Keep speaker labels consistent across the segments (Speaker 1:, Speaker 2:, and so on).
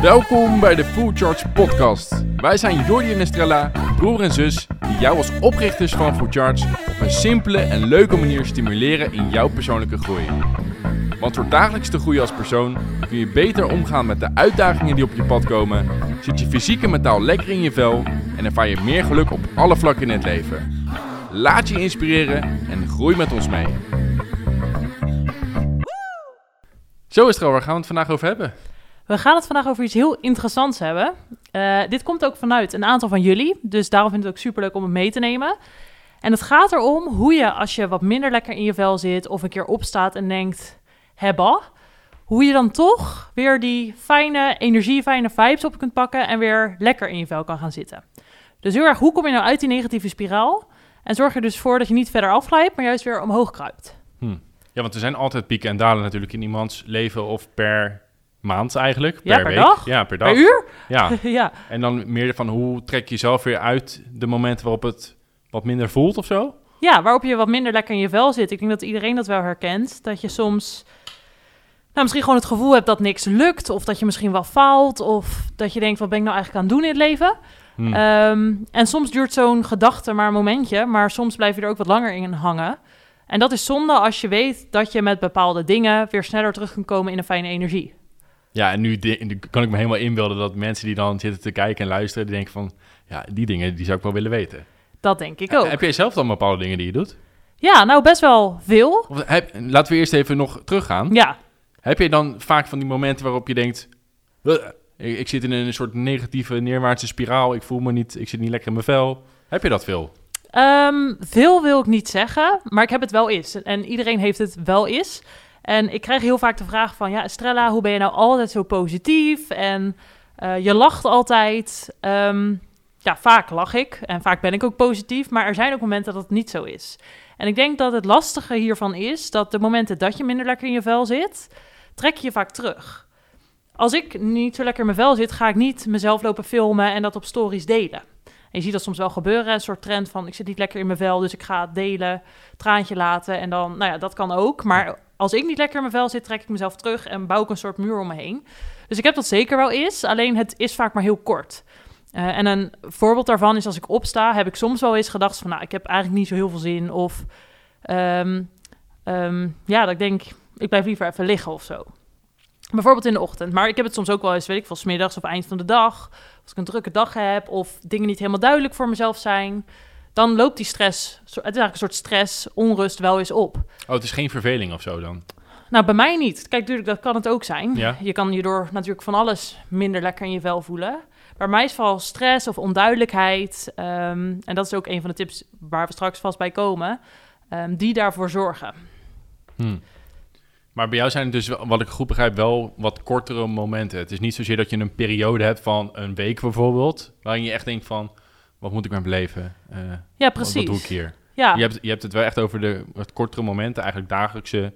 Speaker 1: Welkom bij de Full Charge Podcast. Wij zijn Jordi en Estrella, broer en zus, die jou als oprichters van Full Charge op een simpele en leuke manier stimuleren in jouw persoonlijke groei. Want door dagelijks te groeien als persoon kun je beter omgaan met de uitdagingen die op je pad komen, zit je fysiek en mentaal lekker in je vel en ervaar je meer geluk op alle vlakken in het leven. Laat je inspireren en groei met ons mee. Zo is het waar gaan we het vandaag over hebben?
Speaker 2: We gaan het vandaag over iets heel interessants hebben. Uh, dit komt ook vanuit een aantal van jullie, dus daarom vind ik het ook superleuk om het mee te nemen. En het gaat erom hoe je, als je wat minder lekker in je vel zit of een keer opstaat en denkt, hebba, hoe je dan toch weer die fijne energie, fijne vibes op kunt pakken en weer lekker in je vel kan gaan zitten. Dus heel erg, hoe kom je nou uit die negatieve spiraal? En zorg er dus voor dat je niet verder afglijdt, maar juist weer omhoog kruipt.
Speaker 1: Hm. Ja, want er zijn altijd pieken en dalen natuurlijk in iemands leven of per maand eigenlijk. Per,
Speaker 2: ja, per
Speaker 1: week.
Speaker 2: dag?
Speaker 1: Ja, per dag.
Speaker 2: Per uur?
Speaker 1: Ja.
Speaker 2: ja.
Speaker 1: En dan meer van hoe trek je jezelf weer uit de momenten waarop het wat minder voelt of zo?
Speaker 2: Ja, waarop je wat minder lekker in je vel zit. Ik denk dat iedereen dat wel herkent. Dat je soms nou, misschien gewoon het gevoel hebt dat niks lukt. Of dat je misschien wel faalt. Of dat je denkt, wat ben ik nou eigenlijk aan het doen in het leven?
Speaker 1: Hm.
Speaker 2: Ehm, en soms duurt zo'n gedachte maar een momentje. Maar soms blijf je er ook wat langer in hangen. En dat is zonde als je weet dat je met bepaalde dingen weer sneller terug kunt komen in een fijne energie.
Speaker 1: Ja, en nu, kan ik me helemaal inbeelden dat mensen die dan zitten te kijken en luisteren, die denken van, ja, die dingen die zou ik wel willen weten.
Speaker 2: Dat denk ik ook.
Speaker 1: Heb jij zelf dan bepaalde dingen die je doet?
Speaker 2: Ja, nou best wel veel.
Speaker 1: Of heb, laten we eerst even nog teruggaan.
Speaker 2: Ja.
Speaker 1: Heb je dan vaak van die momenten waarop je denkt, ik, ik zit in een soort negatieve neerwaartse spiraal, ik voel me niet, ik zit niet lekker in mijn vel. Heb je dat veel?
Speaker 2: Um, veel wil ik niet zeggen, maar ik heb het wel eens. En iedereen heeft het wel eens. En ik krijg heel vaak de vraag van, ja, Estrella, hoe ben je nou altijd zo positief? En uh, je lacht altijd. Um, ja, vaak lach ik en vaak ben ik ook positief, maar er zijn ook momenten dat het niet zo is. En ik denk dat het lastige hiervan is dat de momenten dat je minder lekker in je vel zit, trek je je vaak terug. Als ik niet zo lekker in mijn vel zit, ga ik niet mezelf lopen filmen en dat op stories delen. En je ziet dat soms wel gebeuren, een soort trend van ik zit niet lekker in mijn vel, dus ik ga het delen, traantje laten en dan, nou ja, dat kan ook. Maar als ik niet lekker in mijn vel zit, trek ik mezelf terug en bouw ik een soort muur om me heen. Dus ik heb dat zeker wel eens, alleen het is vaak maar heel kort. Uh, en een voorbeeld daarvan is als ik opsta, heb ik soms wel eens gedacht van, nou, ik heb eigenlijk niet zo heel veel zin. Of um, um, ja, dat ik denk, ik blijf liever even liggen of zo. Bijvoorbeeld in de ochtend. Maar ik heb het soms ook wel eens, weet ik veel, smiddags of eind van de dag. Als ik een drukke dag heb of dingen niet helemaal duidelijk voor mezelf zijn. Dan loopt die stress, het is eigenlijk een soort stress, onrust wel eens op.
Speaker 1: Oh, het is geen verveling of zo dan?
Speaker 2: Nou, bij mij niet. Kijk, natuurlijk, dat kan het ook zijn.
Speaker 1: Ja.
Speaker 2: Je kan je door natuurlijk van alles minder lekker in je vel voelen. Bij mij is vooral stress of onduidelijkheid. Um, en dat is ook een van de tips waar we straks vast bij komen. Um, die daarvoor zorgen.
Speaker 1: Hmm. Maar bij jou zijn het dus, wat ik goed begrijp, wel wat kortere momenten. Het is niet zozeer dat je een periode hebt van een week bijvoorbeeld, waarin je echt denkt van, wat moet ik met mijn leven? Uh,
Speaker 2: ja, precies.
Speaker 1: Wat, wat, doe ik hier?
Speaker 2: Ja.
Speaker 1: Je, hebt, je hebt het wel echt over de wat kortere momenten, eigenlijk dagelijkse,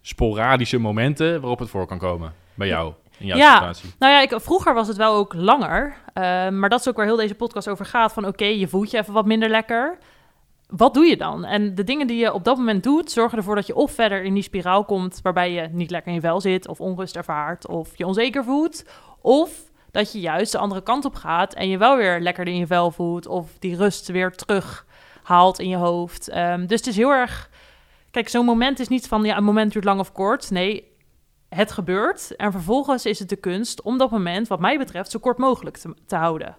Speaker 1: sporadische momenten waarop het voor kan komen bij jou. In jouw
Speaker 2: ja,
Speaker 1: situatie.
Speaker 2: nou ja, ik, vroeger was het wel ook langer. Uh, maar dat is ook waar heel deze podcast over gaat. Van oké, okay, je voelt je even wat minder lekker wat doe je dan? En de dingen die je op dat moment doet, zorgen ervoor dat je of verder in die spiraal komt waarbij je niet lekker in je vel zit, of onrust ervaart, of je onzeker voelt. Of dat je juist de andere kant op gaat en je wel weer lekker in je vel voelt, of die rust weer terug haalt in je hoofd. Um, dus het is heel erg. Kijk, zo'n moment is niet van ja, een moment duurt lang of kort. Nee, het gebeurt. En vervolgens is het de kunst om dat moment, wat mij betreft, zo kort mogelijk te houden,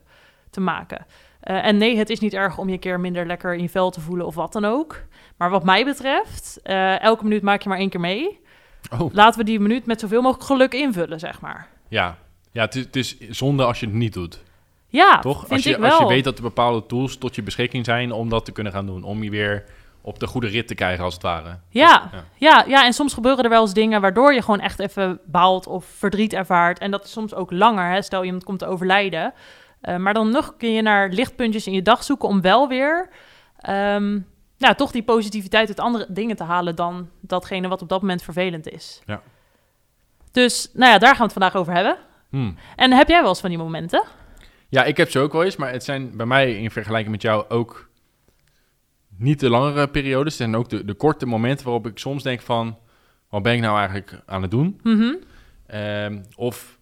Speaker 2: te maken. Uh, en nee, het is niet erg om je een keer minder lekker in je vel te voelen of wat dan ook. Maar wat mij betreft, uh, elke minuut maak je maar één keer mee.
Speaker 1: Oh.
Speaker 2: Laten we die minuut met zoveel mogelijk geluk invullen, zeg maar.
Speaker 1: Ja, ja het, is, het is zonde als je het niet doet.
Speaker 2: Ja,
Speaker 1: toch?
Speaker 2: Vind
Speaker 1: als je,
Speaker 2: ik wel.
Speaker 1: Als je weet dat er bepaalde tools tot je beschikking zijn om dat te kunnen gaan doen. Om je weer op de goede rit te krijgen, als het ware.
Speaker 2: Ja, ja. ja, ja, en soms gebeuren er wel eens dingen waardoor je gewoon echt even baalt of verdriet ervaart. En dat is soms ook langer. Hè? Stel, iemand komt te overlijden. Uh, maar dan nog kun je naar lichtpuntjes in je dag zoeken om wel weer um, nou, toch die positiviteit uit andere dingen te halen dan datgene wat op dat moment vervelend is.
Speaker 1: Ja.
Speaker 2: Dus nou ja, daar gaan we het vandaag over hebben.
Speaker 1: Hmm.
Speaker 2: En heb jij wel eens van die momenten?
Speaker 1: Ja, ik heb ze ook wel eens, maar het zijn bij mij in vergelijking met jou ook niet de langere periodes. Het zijn ook de, de korte momenten waarop ik soms denk van, wat ben ik nou eigenlijk aan het doen?
Speaker 2: Mm -hmm.
Speaker 1: um, of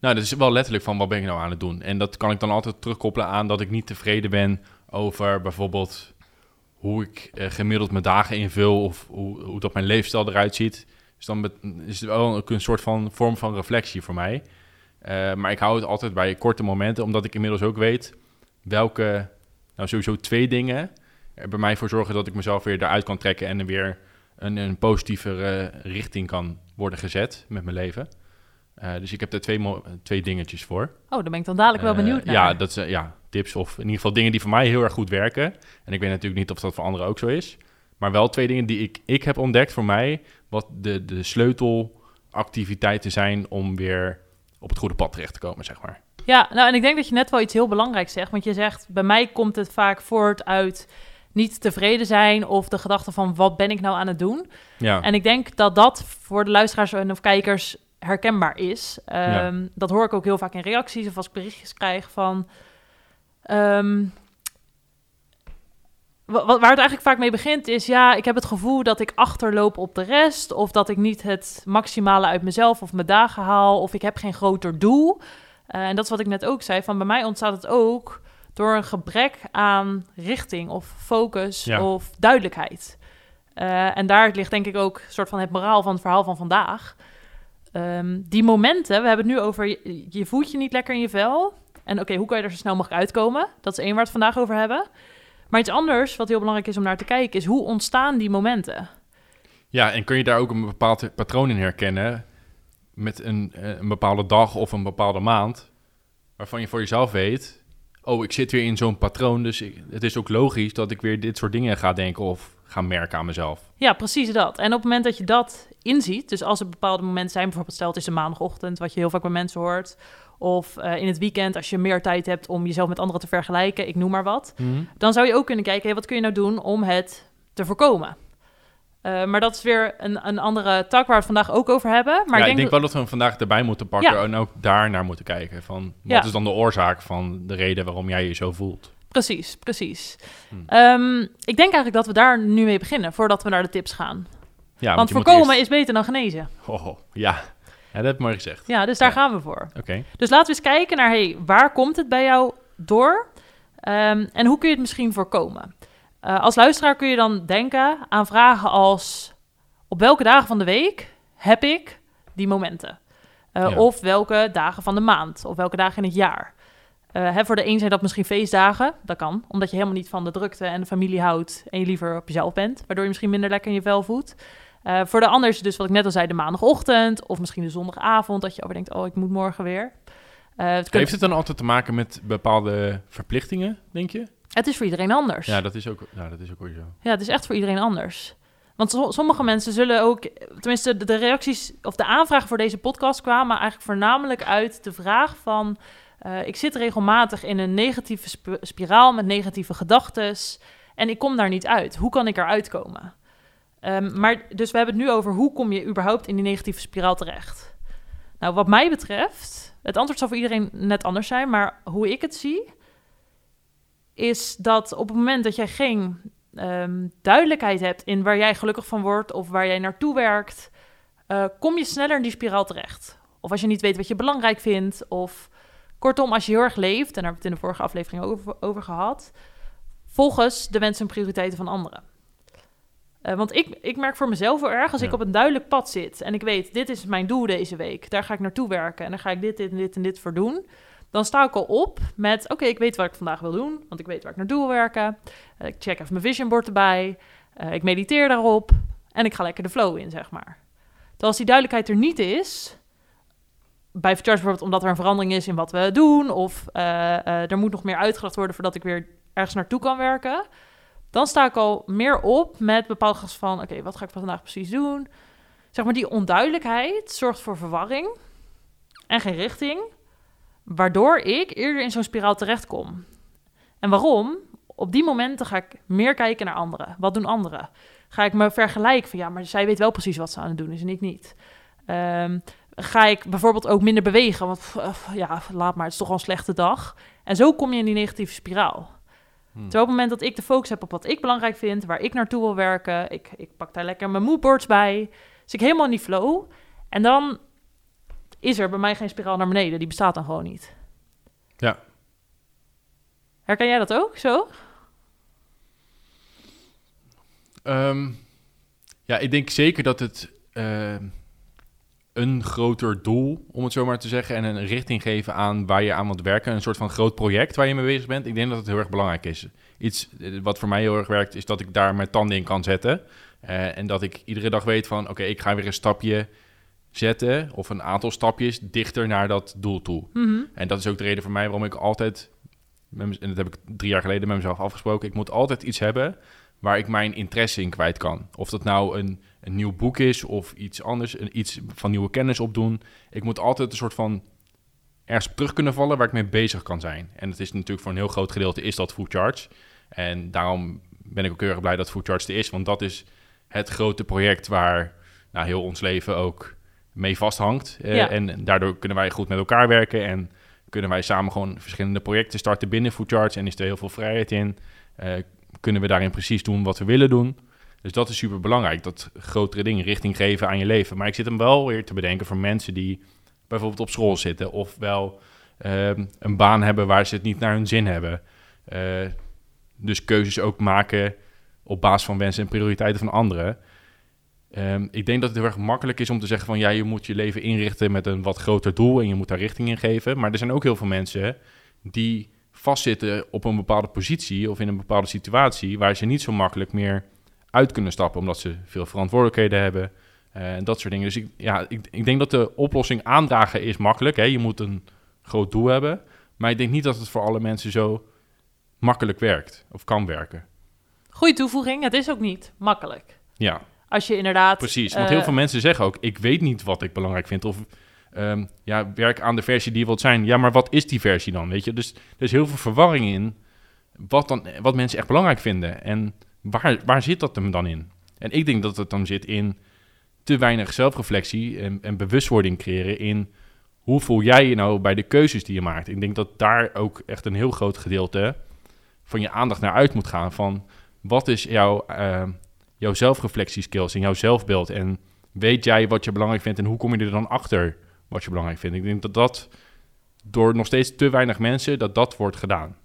Speaker 1: Nou, dat is wel letterlijk van wat ben ik nou aan het doen. En dat kan ik dan altijd terugkoppelen aan dat ik niet tevreden ben over bijvoorbeeld hoe ik eh, gemiddeld mijn dagen invul of hoe, hoe dat mijn leefstijl eruit ziet. Dus dan is het wel een soort van vorm van reflectie voor mij. Eh, maar ik hou het altijd bij korte momenten, omdat ik inmiddels ook weet welke, nou sowieso twee dingen er bij mij voor zorgen dat ik mezelf weer eruit kan trekken en er weer een, een positievere richting kan worden gezet met mijn leven. Eh, dus ik heb er twee, twee dingetjes voor.
Speaker 2: Oh, daar ben ik dan dadelijk wel
Speaker 1: Eh,
Speaker 2: benieuwd naar.
Speaker 1: Ja, dat zijn ja, tips of in ieder geval dingen die voor mij heel erg goed werken. En ik weet natuurlijk niet of dat voor anderen ook zo is. Maar wel twee dingen die ik, ik heb ontdekt voor mij, wat de, de sleutelactiviteiten zijn om weer op het goede pad terecht te komen, zeg maar.
Speaker 2: Ja, nou en ik denk dat je net wel iets heel belangrijks zegt. Want je zegt, bij mij komt het vaak voort uit niet tevreden zijn of de gedachte van wat ben ik nou aan het doen.
Speaker 1: Ja,
Speaker 2: En ik denk dat dat voor de luisteraars en of kijkers herkenbaar is. Ehm,
Speaker 1: Ja.
Speaker 2: Dat hoor ik ook heel vaak in reacties of als ik berichtjes krijg van... ehm, wa- wa- waar het eigenlijk vaak mee begint is... ja, ik heb het gevoel dat ik achterloop op de rest... of dat ik niet het maximale uit mezelf of mijn dagen haal... of ik heb geen groter doel. Eh, en dat is wat ik net ook zei, van bij mij ontstaat het ook... door een gebrek aan richting of focus
Speaker 1: Ja.
Speaker 2: of duidelijkheid. Eh, en daar ligt denk ik ook een soort van het moraal van het verhaal van vandaag. Ehm, die momenten, we hebben het nu over je, voelt je niet lekker in je vel. En oké, hoe kan je er zo snel mogelijk uitkomen? Dat is één waar we het vandaag over hebben. Maar iets anders, wat heel belangrijk is om naar te kijken, is hoe ontstaan die momenten?
Speaker 1: ja, en kun je daar ook een bepaald patroon in herkennen met een, eh, een bepaalde dag of een bepaalde maand, waarvan je voor jezelf weet, oh, ik zit weer in zo'n patroon, dus het is ook logisch dat ik weer dit soort dingen ga denken of ga merken aan mezelf.
Speaker 2: Ja, precies dat. En op het moment dat je dat inziet, dus als er bepaalde momenten zijn, bijvoorbeeld stel het is een maandagochtend, wat je heel vaak bij mensen hoort, of eh, in het weekend als je meer tijd hebt om jezelf met anderen te vergelijken, ik noem maar wat, dan zou je ook kunnen kijken, hey, wat kun je nou doen om het te voorkomen? Eh, maar dat is weer een, een andere tak waar we het vandaag ook over hebben. Maar
Speaker 1: ja,
Speaker 2: ik denk,
Speaker 1: wel dat we hem vandaag erbij moeten pakken
Speaker 2: Ja.
Speaker 1: en ook daar naar moeten kijken. Van, wat
Speaker 2: Ja.
Speaker 1: is dan de oorzaak van de reden waarom jij je zo voelt?
Speaker 2: Precies, precies.
Speaker 1: Hmm.
Speaker 2: Ehm, ik denk eigenlijk dat we daar nu mee beginnen, voordat we naar de tips gaan.
Speaker 1: Ja,
Speaker 2: Want voorkomen
Speaker 1: eerst-
Speaker 2: is beter dan genezen.
Speaker 1: Oh, ja. ja, dat heb ik mooi gezegd.
Speaker 2: Ja, dus daar
Speaker 1: Ja.
Speaker 2: gaan we voor.
Speaker 1: Oké.
Speaker 2: Dus laten we eens kijken naar, hey, waar komt het bij jou door? Ehm, en hoe kun je het misschien voorkomen? Eh, als luisteraar kun je dan denken aan vragen als... op welke dagen van de week heb ik die momenten? Eh,
Speaker 1: Ja.
Speaker 2: Of welke dagen van de maand? Of welke dagen in het jaar? Eh, hè, voor de een zijn dat misschien feestdagen. Dat kan, omdat je helemaal niet van de drukte en de familie houdt... en je liever op jezelf bent, waardoor je misschien minder lekker in je vel voelt. Eh, voor de ander dus wat ik net al zei, de maandagochtend... of misschien de zondagavond, dat je overdenkt... oh, ik moet morgen weer. Eh, het,
Speaker 1: Heeft het dan altijd te maken met bepaalde verplichtingen, denk je?
Speaker 2: het is voor iedereen anders.
Speaker 1: Ja, dat is ook, ja, dat is ook weer zo.
Speaker 2: Ja, het is echt voor iedereen anders. Want so- sommige mensen zullen ook, tenminste de, de reacties of de aanvragen voor deze podcast kwamen eigenlijk voornamelijk uit de vraag van, eh, ik zit regelmatig in een negatieve sp- spiraal met negatieve gedachten en ik kom daar niet uit. Hoe kan ik eruit komen? Ehm, maar dus we hebben het nu over hoe kom je überhaupt in die negatieve spiraal terecht? Nou, wat mij betreft, het antwoord zal voor iedereen net anders zijn, maar hoe ik het zie, is dat op het moment dat jij geen ehm, duidelijkheid hebt in waar jij gelukkig van wordt of waar jij naartoe werkt, eh, kom je sneller in die spiraal terecht. Of als je niet weet wat je belangrijk vindt, of kortom, als je heel erg leeft, en daar hebben we het in de vorige aflevering over, over gehad, volgens de wensen en prioriteiten van anderen. Eh, want ik, ik merk voor mezelf heel erg, als ik op een duidelijk pad zit en ik weet, dit is mijn doel deze week, daar ga ik naartoe werken en daar ga ik dit, dit en dit en dit voor doen, dan sta ik al op met, oké, ik weet wat ik vandaag wil doen, want ik weet waar ik naartoe wil werken. Eh, ik check even mijn vision board erbij, eh, ik mediteer daarop en ik ga lekker de flow in, zeg maar. Terwijl als die duidelijkheid er niet is, bij Charge bijvoorbeeld omdat er een verandering is in wat we doen, of eh, eh, er moet nog meer uitgedacht worden voordat ik weer ergens naartoe kan werken, dan sta ik al meer op met bepaalde gas van, oké, wat ga ik vandaag precies doen? Zeg maar, die onduidelijkheid zorgt voor verwarring en geen richting, waardoor ik eerder in zo'n spiraal terechtkom. En waarom? Op die momenten ga ik meer kijken naar anderen. Wat doen anderen? Ga ik me vergelijken van ja, maar zij weet wel precies wat ze aan het doen is en ik niet. Ehm, ga ik bijvoorbeeld ook minder bewegen, want eh, ja, laat maar, het is toch al een slechte dag. En zo kom je in die negatieve spiraal.
Speaker 1: Hmm.
Speaker 2: Terwijl op het moment dat ik de focus heb op wat ik belangrijk vind, waar ik naartoe wil werken, ik, ik pak daar lekker mijn moodboards bij, zit ik helemaal in die flow. En dan is er bij mij geen spiraal naar beneden. Die bestaat dan gewoon niet.
Speaker 1: Ja.
Speaker 2: Herken jij dat ook zo?
Speaker 1: Ehm, ja, ik denk zeker dat het eh, een groter doel, om het zo maar te zeggen, en een richting geven aan waar je aan moet werken. Een soort van groot project waar je mee bezig bent. Ik denk dat het heel erg belangrijk is. Iets eh, wat voor mij heel erg werkt, is dat ik daar mijn tanden in kan zetten. Eh, en dat ik iedere dag weet van, oké, ik ga weer een stapje zetten, of een aantal stapjes dichter naar dat doel toe.
Speaker 2: Mhm.
Speaker 1: En dat is ook de reden voor mij waarom ik altijd, en dat heb ik drie jaar geleden met mezelf afgesproken, ik moet altijd iets hebben waar ik mijn interesse in kwijt kan. Of dat nou een, een nieuw boek is of iets anders, een, iets van nieuwe kennis opdoen. Ik moet altijd een soort van ergens op terug kunnen vallen waar ik mee bezig kan zijn. En het is natuurlijk voor een heel groot gedeelte is dat Food Charge. En daarom ben ik ook heel erg blij dat Food Charge er is, want dat is het grote project waar nou, heel ons leven ook mee vasthangt. Eh,
Speaker 2: Ja.
Speaker 1: En daardoor kunnen wij goed met elkaar werken en kunnen wij samen gewoon verschillende projecten starten binnen Food Charge en is er heel veel vrijheid in. Eh, kunnen we daarin precies doen wat we willen doen. Dus dat is super belangrijk, dat grotere dingen richting geven aan je leven. Maar ik zit hem wel weer te bedenken voor mensen die bijvoorbeeld op school zitten of wel ehm, een baan hebben waar ze het niet naar hun zin hebben. Eh, dus keuzes ook maken op basis van wensen en prioriteiten van anderen. Ehm, ik denk dat het heel erg makkelijk is om te zeggen van ja, je moet je leven inrichten met een wat groter doel en je moet daar richting in geven. Maar er zijn ook heel veel mensen die vastzitten op een bepaalde positie of in een bepaalde situatie waar ze niet zo makkelijk meer uit kunnen stappen omdat ze veel verantwoordelijkheden hebben eh, en dat soort dingen. Dus ik, ja, ik, ik denk dat de oplossing aandragen is makkelijk. Hè? Je moet een groot doel hebben, maar ik denk niet dat het voor alle mensen zo makkelijk werkt of kan werken.
Speaker 2: Goeie toevoeging. Het is ook niet makkelijk.
Speaker 1: Ja,
Speaker 2: Als je inderdaad...
Speaker 1: precies. Want
Speaker 2: eh,
Speaker 1: heel veel mensen zeggen ook, ik weet niet wat ik belangrijk vind. Of ehm, ja, werk aan de versie die je wilt zijn. Ja, maar wat is die versie dan? Weet je, dus er is heel veel verwarring in wat, dan, wat mensen echt belangrijk vinden. En waar, waar zit dat hem dan in? En ik denk dat het dan zit in te weinig zelfreflectie en, en bewustwording creëren in hoe voel jij je nou bij de keuzes die je maakt. Ik denk dat daar ook echt een heel groot gedeelte van je aandacht naar uit moet gaan. Van wat is jouw, eh, jouw zelfreflectieskills en jouw zelfbeeld? En weet jij wat je belangrijk vindt en hoe kom je er dan achter wat je belangrijk vindt? Ik denk dat dat door nog steeds te weinig mensen, dat dat wordt gedaan.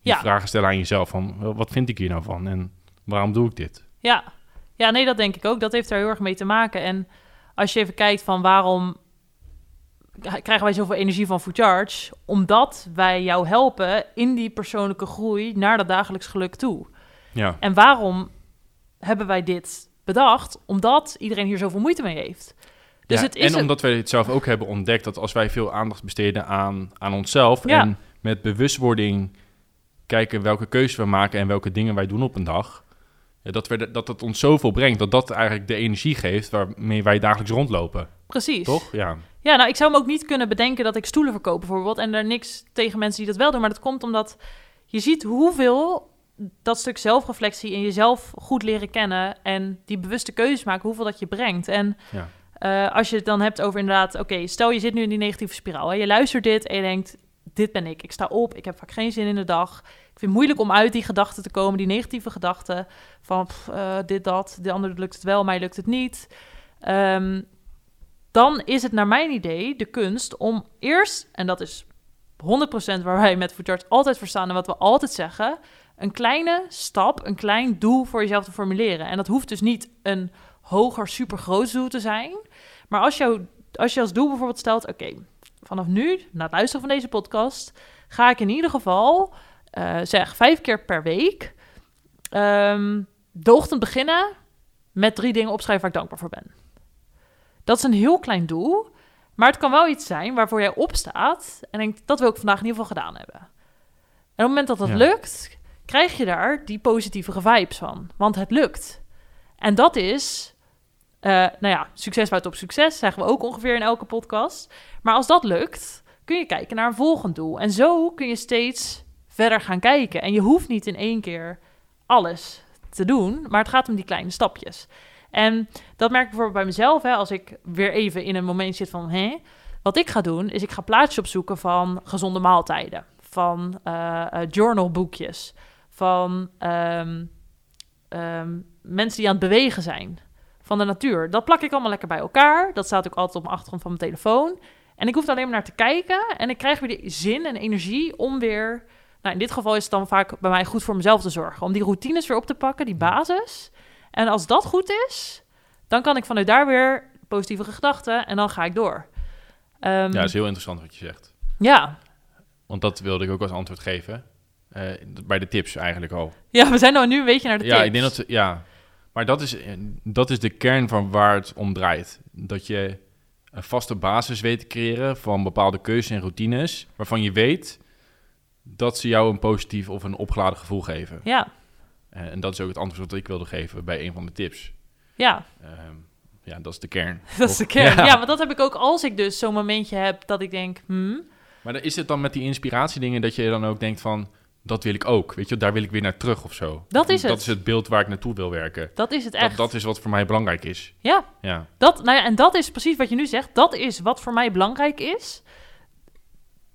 Speaker 2: Ja.
Speaker 1: vragen stellen aan jezelf van, wat vind ik hier nou van en waarom doe ik dit?
Speaker 2: Ja. ja, nee, dat denk ik ook. Dat heeft daar heel erg mee te maken. En als je even kijkt van waarom krijgen wij zoveel energie van Food Charge? Omdat wij jou helpen in die persoonlijke groei naar dat dagelijks geluk toe.
Speaker 1: Ja,
Speaker 2: En waarom hebben wij dit bedacht? Omdat iedereen hier zoveel moeite mee heeft. Dus
Speaker 1: Ja,
Speaker 2: het is
Speaker 1: en
Speaker 2: een-
Speaker 1: omdat wij het zelf ook hebben ontdekt dat als wij veel aandacht besteden aan, aan onszelf
Speaker 2: Ja.
Speaker 1: en met bewustwording kijken welke keuzes we maken en welke dingen wij doen op een dag, ja, dat, we, dat het ons zoveel brengt dat dat eigenlijk de energie geeft waarmee wij dagelijks rondlopen.
Speaker 2: Precies.
Speaker 1: Toch? Ja.
Speaker 2: Ja, nou, ik zou me ook niet kunnen bedenken dat ik stoelen verkoop bijvoorbeeld. En er niks tegen mensen die dat wel doen. Maar dat komt omdat je ziet hoeveel dat stuk zelfreflectie en jezelf goed leren kennen en die bewuste keuzes maken, hoeveel dat je brengt. En
Speaker 1: Ja.
Speaker 2: eh, als je het dan hebt over inderdaad, oké, stel je zit nu in die negatieve spiraal. Hè? Je luistert dit en je denkt, dit ben ik. Ik sta op, ik heb vaak geen zin in de dag. Ik vind het moeilijk om uit die gedachten te komen, die negatieve gedachten van eh, dit, dat, de ander lukt het wel, mij lukt het niet. Ehm, dan is het naar mijn idee de kunst om eerst, en dat is 100% waar wij met Food Charts altijd voor staan en wat we altijd zeggen, een kleine stap, een klein doel voor jezelf te formuleren. En dat hoeft dus niet een hoger, super groot doel te zijn. Maar als, als je als doel bijvoorbeeld stelt, oké, vanaf nu, na het luisteren van deze podcast, ga ik in ieder geval, eh, zeg, vijf keer per week de ochtend beginnen met drie dingen opschrijven waar ik dankbaar voor ben. Dat is een heel klein doel, maar het kan wel iets zijn waarvoor jij opstaat en denkt, dat wil ik vandaag in ieder geval gedaan hebben. En op het moment dat dat
Speaker 1: Ja.
Speaker 2: lukt, krijg je daar die positieve vibes van, want het lukt. En dat is, eh, nou ja, succes buiten op succes, zeggen we ook ongeveer in elke podcast. Maar als dat lukt, kun je kijken naar een volgend doel. En zo kun je steeds verder gaan kijken. En je hoeft niet in één keer alles te doen, maar het gaat om die kleine stapjes. En dat merk ik bijvoorbeeld bij mezelf, hè, als ik weer even in een moment zit van, hè, wat ik ga doen, is ik ga plaatjes opzoeken van gezonde maaltijden, van eh, eh, journalboekjes, van ehm, ehm, mensen die aan het bewegen zijn. Van de natuur. Dat plak ik allemaal lekker bij elkaar. Dat staat ook altijd op mijn achtergrond van mijn telefoon. En ik hoef er alleen maar naar te kijken. En ik krijg weer de zin en energie om weer... Nou, in dit geval is het dan vaak bij mij goed voor mezelf te zorgen. Om die routines weer op te pakken, die basis. En als dat goed is, dan kan ik vanuit daar weer positieve gedachten en dan ga ik door. Ehm,
Speaker 1: Ja, dat is heel interessant wat je zegt.
Speaker 2: ja.
Speaker 1: Want dat wilde ik ook als antwoord geven. Eh, bij de tips eigenlijk al.
Speaker 2: ja, we zijn nou nu een beetje naar de
Speaker 1: ja,
Speaker 2: tips.
Speaker 1: ik denk dat... Ja, maar dat is, eh, dat is de kern van waar het om draait. Dat je een vaste basis weet te creëren van bepaalde keuzes en routines... waarvan je weet dat ze jou een positief of een opgeladen gevoel geven.
Speaker 2: Ja,
Speaker 1: Eh, en dat is ook het antwoord wat ik wilde geven bij een van de tips.
Speaker 2: ja,
Speaker 1: Ehm, ja, dat is de kern.
Speaker 2: dat is de kern. Ja.
Speaker 1: Ja.
Speaker 2: maar dat heb ik ook als ik dus zo'n momentje heb dat ik denk... Hmm,
Speaker 1: Maar dan is het dan met die inspiratiedingen dat je dan ook denkt van... dat wil ik ook, weet je, daar wil ik weer naar terug of zo.
Speaker 2: Dat is
Speaker 1: Dat
Speaker 2: het.
Speaker 1: is het beeld waar ik naartoe wil werken.
Speaker 2: dat is het
Speaker 1: Dat,
Speaker 2: echt.
Speaker 1: dat is wat voor mij belangrijk is.
Speaker 2: Ja,
Speaker 1: Ja,
Speaker 2: dat, nou ja, en dat is precies wat je nu zegt. Dat is wat voor mij belangrijk is.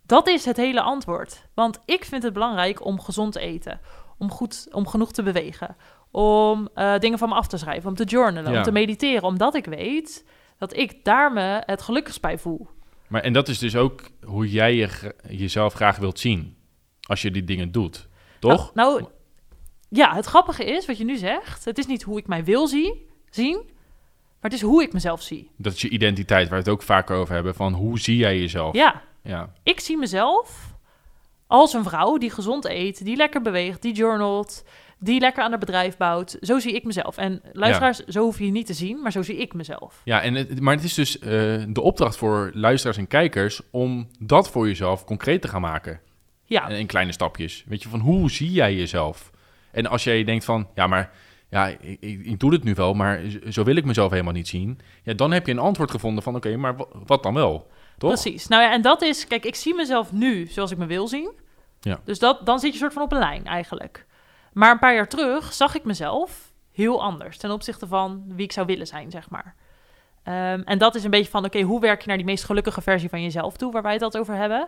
Speaker 2: Dat is het hele antwoord. Want ik vind het belangrijk om gezond te eten. Om, goed, om genoeg te bewegen. Om eh, dingen van me af te schrijven. Om te journalen.
Speaker 1: Ja.
Speaker 2: Om te mediteren. Omdat ik weet dat ik daar me het gelukkigst bij voel.
Speaker 1: maar en dat is dus ook hoe jij je, jezelf graag wilt zien. Als je die dingen doet, toch?
Speaker 2: Nou, nou, ja, het grappige is wat je nu zegt. Het is niet hoe ik mij wil zie, zien. Maar het is hoe ik mezelf zie.
Speaker 1: Dat is je identiteit, waar we het ook vaker over hebben. Van hoe zie jij jezelf?
Speaker 2: Ja,
Speaker 1: Ja,
Speaker 2: ik zie mezelf als een vrouw die gezond eet, die lekker beweegt, die journalt, die lekker aan het bedrijf bouwt. Zo zie ik mezelf. En luisteraars, zo hoef je niet te zien, maar zo zie ik mezelf.
Speaker 1: ja en het, maar het is dus eh, de opdracht voor luisteraars en kijkers... om dat voor jezelf concreet te gaan maken.
Speaker 2: Ja,
Speaker 1: in kleine stapjes. Weet je, van hoe zie jij jezelf? En als jij denkt van, ja, maar ja, ik, ik, doe dit nu wel, maar zo wil ik mezelf helemaal niet zien. Ja, dan heb je een antwoord gevonden van, oké, maar wa- wat dan wel? Toch?
Speaker 2: precies. Nou ja, en dat is, kijk, ik zie mezelf nu zoals ik me wil zien.
Speaker 1: Ja.
Speaker 2: Dus dat, dan zit je soort van op een lijn eigenlijk. Maar een paar jaar terug zag ik mezelf heel anders ten opzichte van wie ik zou willen zijn, zeg maar. Ehm, en dat is een beetje van, oké, hoe werk je naar die meest gelukkige versie van jezelf toe, waar wij het altijd over hebben.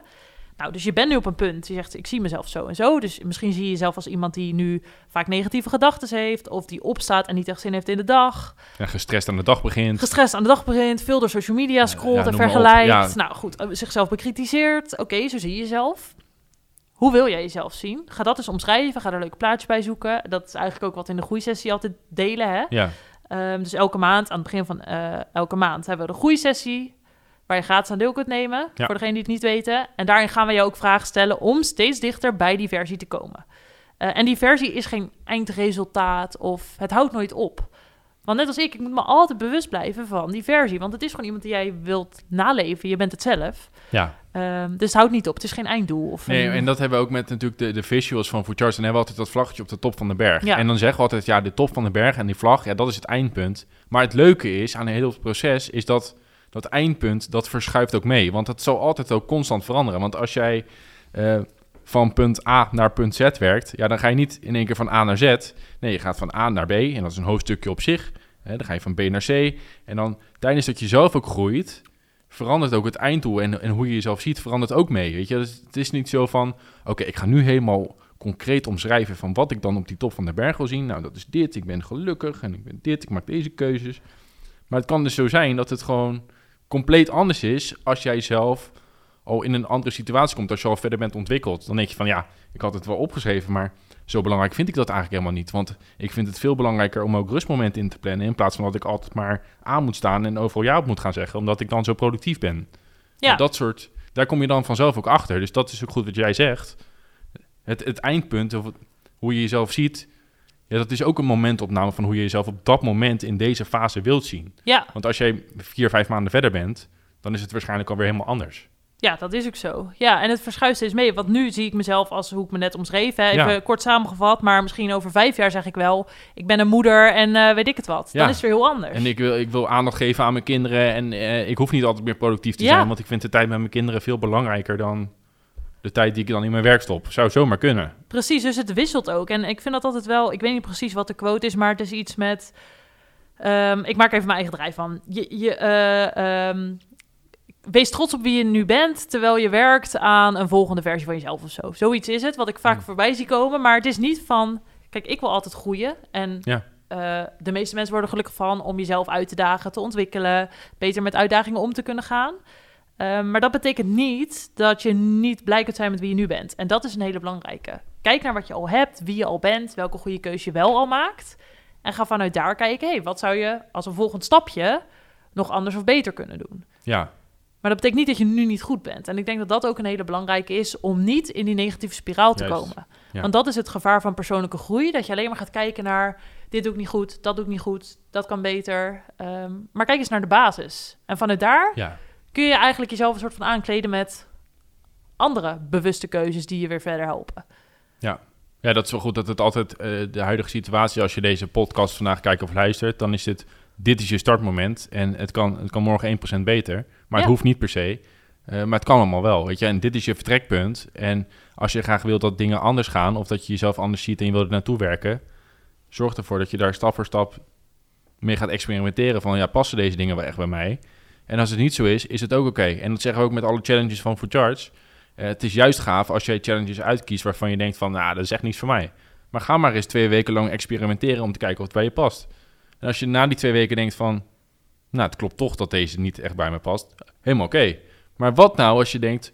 Speaker 2: Nou, dus je bent nu op een punt. Je zegt, ik zie mezelf zo en zo. Dus misschien zie je jezelf als iemand die nu vaak negatieve gedachten heeft, of die opstaat en niet echt zin heeft in de dag.
Speaker 1: Ja, gestrest aan de dag begint.
Speaker 2: Gestrest aan de dag begint, veel door social media scrolt
Speaker 1: ja,
Speaker 2: en vergelijkt. Nou goed, eh, zichzelf bekritiseert. Oké, zo zie je jezelf. Hoe wil jij jezelf zien? Ga dat eens omschrijven. Ga er leuke plaatjes bij zoeken. Dat is eigenlijk ook wat in de groeisessie altijd delen. Hè?
Speaker 1: Ja,
Speaker 2: Ehm, dus elke maand, aan het begin van eh, elke maand, hebben we de groeisessie. Waar je gratis aan deel kunt nemen.
Speaker 1: Ja.
Speaker 2: Voor degenen die het niet weten. En daarin gaan we je ook vragen stellen om steeds dichter bij die versie te komen. Eh, en die versie is geen eindresultaat of het houdt nooit op. Want net als ik, ik moet me altijd bewust blijven van die versie. Want het is gewoon iemand die jij wilt naleven. Je bent het zelf.
Speaker 1: ja.
Speaker 2: Ehm, dus het houdt niet op. Het is geen einddoel. Of
Speaker 1: Nee,
Speaker 2: een-
Speaker 1: en dat hebben we ook met natuurlijk de, de visuals van Food Charts. Dan hebben we altijd dat vlaggetje op de top van de berg.
Speaker 2: Ja.
Speaker 1: En dan zeggen we altijd, ja, de top van de berg en die vlag, ja, dat is het eindpunt. Maar het leuke is aan het proces, is dat dat eindpunt, dat verschuift ook mee. Want het zal altijd ook constant veranderen. Want als jij eh, van punt A naar punt Z werkt, ja, dan ga je niet in één keer van A naar Z. Nee, je gaat van A naar B en dat is een hoofdstukje op zich. Hè, dan ga je van B naar C. En dan tijdens dat je zelf ook groeit, verandert ook het einddoel en, en hoe je jezelf ziet, verandert ook mee. Weet je, dus het is niet zo van, oké, ik ga nu helemaal concreet omschrijven van wat ik dan op die top van de berg wil zien. Nou, dat is dit, ik ben gelukkig en ik ben dit, ik maak deze keuzes. Maar het kan dus zo zijn dat het gewoon compleet anders is als jij zelf al in een andere situatie komt, als je al verder bent ontwikkeld. Dan denk je van, ja, ik had het wel opgeschreven, maar zo belangrijk vind ik dat eigenlijk helemaal niet. Want ik vind het veel belangrijker om ook rustmomenten in te plannen, in plaats van dat ik altijd maar aan moet staan en overal ja op moet gaan zeggen, omdat ik dan zo productief ben.
Speaker 2: Ja.
Speaker 1: En dat soort, daar kom je dan vanzelf ook achter. Dus dat is ook goed wat jij zegt. Het, het eindpunt, of het- hoe je jezelf ziet, ja, dat is ook een momentopname van hoe je jezelf op dat moment in deze fase wilt zien.
Speaker 2: ja,
Speaker 1: Want als jij vier, vijf maanden verder bent, dan is het waarschijnlijk alweer helemaal anders.
Speaker 2: ja, dat is ook zo. Ja, en het verschuift steeds mee. Want nu zie ik mezelf als hoe ik me net omschreef. Hè? Even
Speaker 1: Ja.
Speaker 2: kort samengevat. Maar misschien over vijf jaar zeg ik wel... ik ben een moeder en eh, weet ik het wat. Dan
Speaker 1: Ja.
Speaker 2: is het weer heel anders.
Speaker 1: En ik wil, ik wil aandacht geven aan mijn kinderen en eh, ik hoef niet altijd meer productief te
Speaker 2: Ja.
Speaker 1: zijn, want ik vind de tijd met mijn kinderen veel belangrijker dan de tijd die ik dan in mijn werk stop. Zou zomaar kunnen.
Speaker 2: Precies, dus het wisselt ook. En ik vind dat altijd wel... Ik weet niet precies wat de quote is, maar het is iets met... ehm, ik maak even mijn eigen draai van. Je, je, eh, ehm, wees trots op wie je nu bent, terwijl je werkt aan een volgende versie van jezelf of zo. Zoiets is het, wat ik vaak
Speaker 1: Hmm.
Speaker 2: voorbij zie komen. Maar het is niet van... Kijk, ik wil altijd groeien. En
Speaker 1: Ja.
Speaker 2: eh, de meeste mensen worden gelukkig van om jezelf uit te dagen, te ontwikkelen, beter met uitdagingen om te kunnen gaan. Ehm, maar dat betekent niet dat je niet blij kunt zijn met wie je nu bent. En dat is een hele belangrijke. Kijk naar wat je al hebt, wie je al bent, welke goede keuze je wel al maakt. En ga vanuit daar kijken, hey, wat zou je als een volgend stapje nog anders of beter kunnen doen?
Speaker 1: Ja,
Speaker 2: Maar dat betekent niet dat je nu niet goed bent. En ik denk dat dat ook een hele belangrijke is om niet in die negatieve spiraal te
Speaker 1: Juist,
Speaker 2: komen.
Speaker 1: ja.
Speaker 2: Want dat is het gevaar van persoonlijke groei. Dat je alleen maar gaat kijken naar dit doe ik niet goed, dat doe ik niet goed, dat kan beter. Ehm, maar kijk eens naar de basis. En vanuit daar
Speaker 1: ja.
Speaker 2: Kun je eigenlijk jezelf een soort van aankleden met andere bewuste keuzes die je weer verder helpen.
Speaker 1: Ja, dat is wel goed dat het altijd eh, de huidige situatie, als je deze podcast vandaag kijkt of luistert, dan is dit, dit is je startmoment en het kan, het kan morgen 1% beter, maar het
Speaker 2: Ja.
Speaker 1: hoeft niet per se. Eh, maar het kan allemaal wel, weet je. En dit is je vertrekpunt. En als je graag wilt dat dingen anders gaan, of dat je jezelf anders ziet en je wilt er naartoe werken, zorg ervoor dat je daar stap voor stap mee gaat experimenteren van, ja, passen deze dingen wel echt bij mij? En als het niet zo is, is het ook oké. En dat zeggen we ook met alle challenges van For. Eh, het is juist gaaf als jij challenges uitkiest waarvan je denkt van, nou, dat is echt niets voor mij. Maar ga maar eens twee weken lang experimenteren om te kijken of het bij je past. En als je na die twee weken denkt van, nou, het klopt toch dat deze niet echt bij me past, helemaal oké. Maar wat nou als je denkt,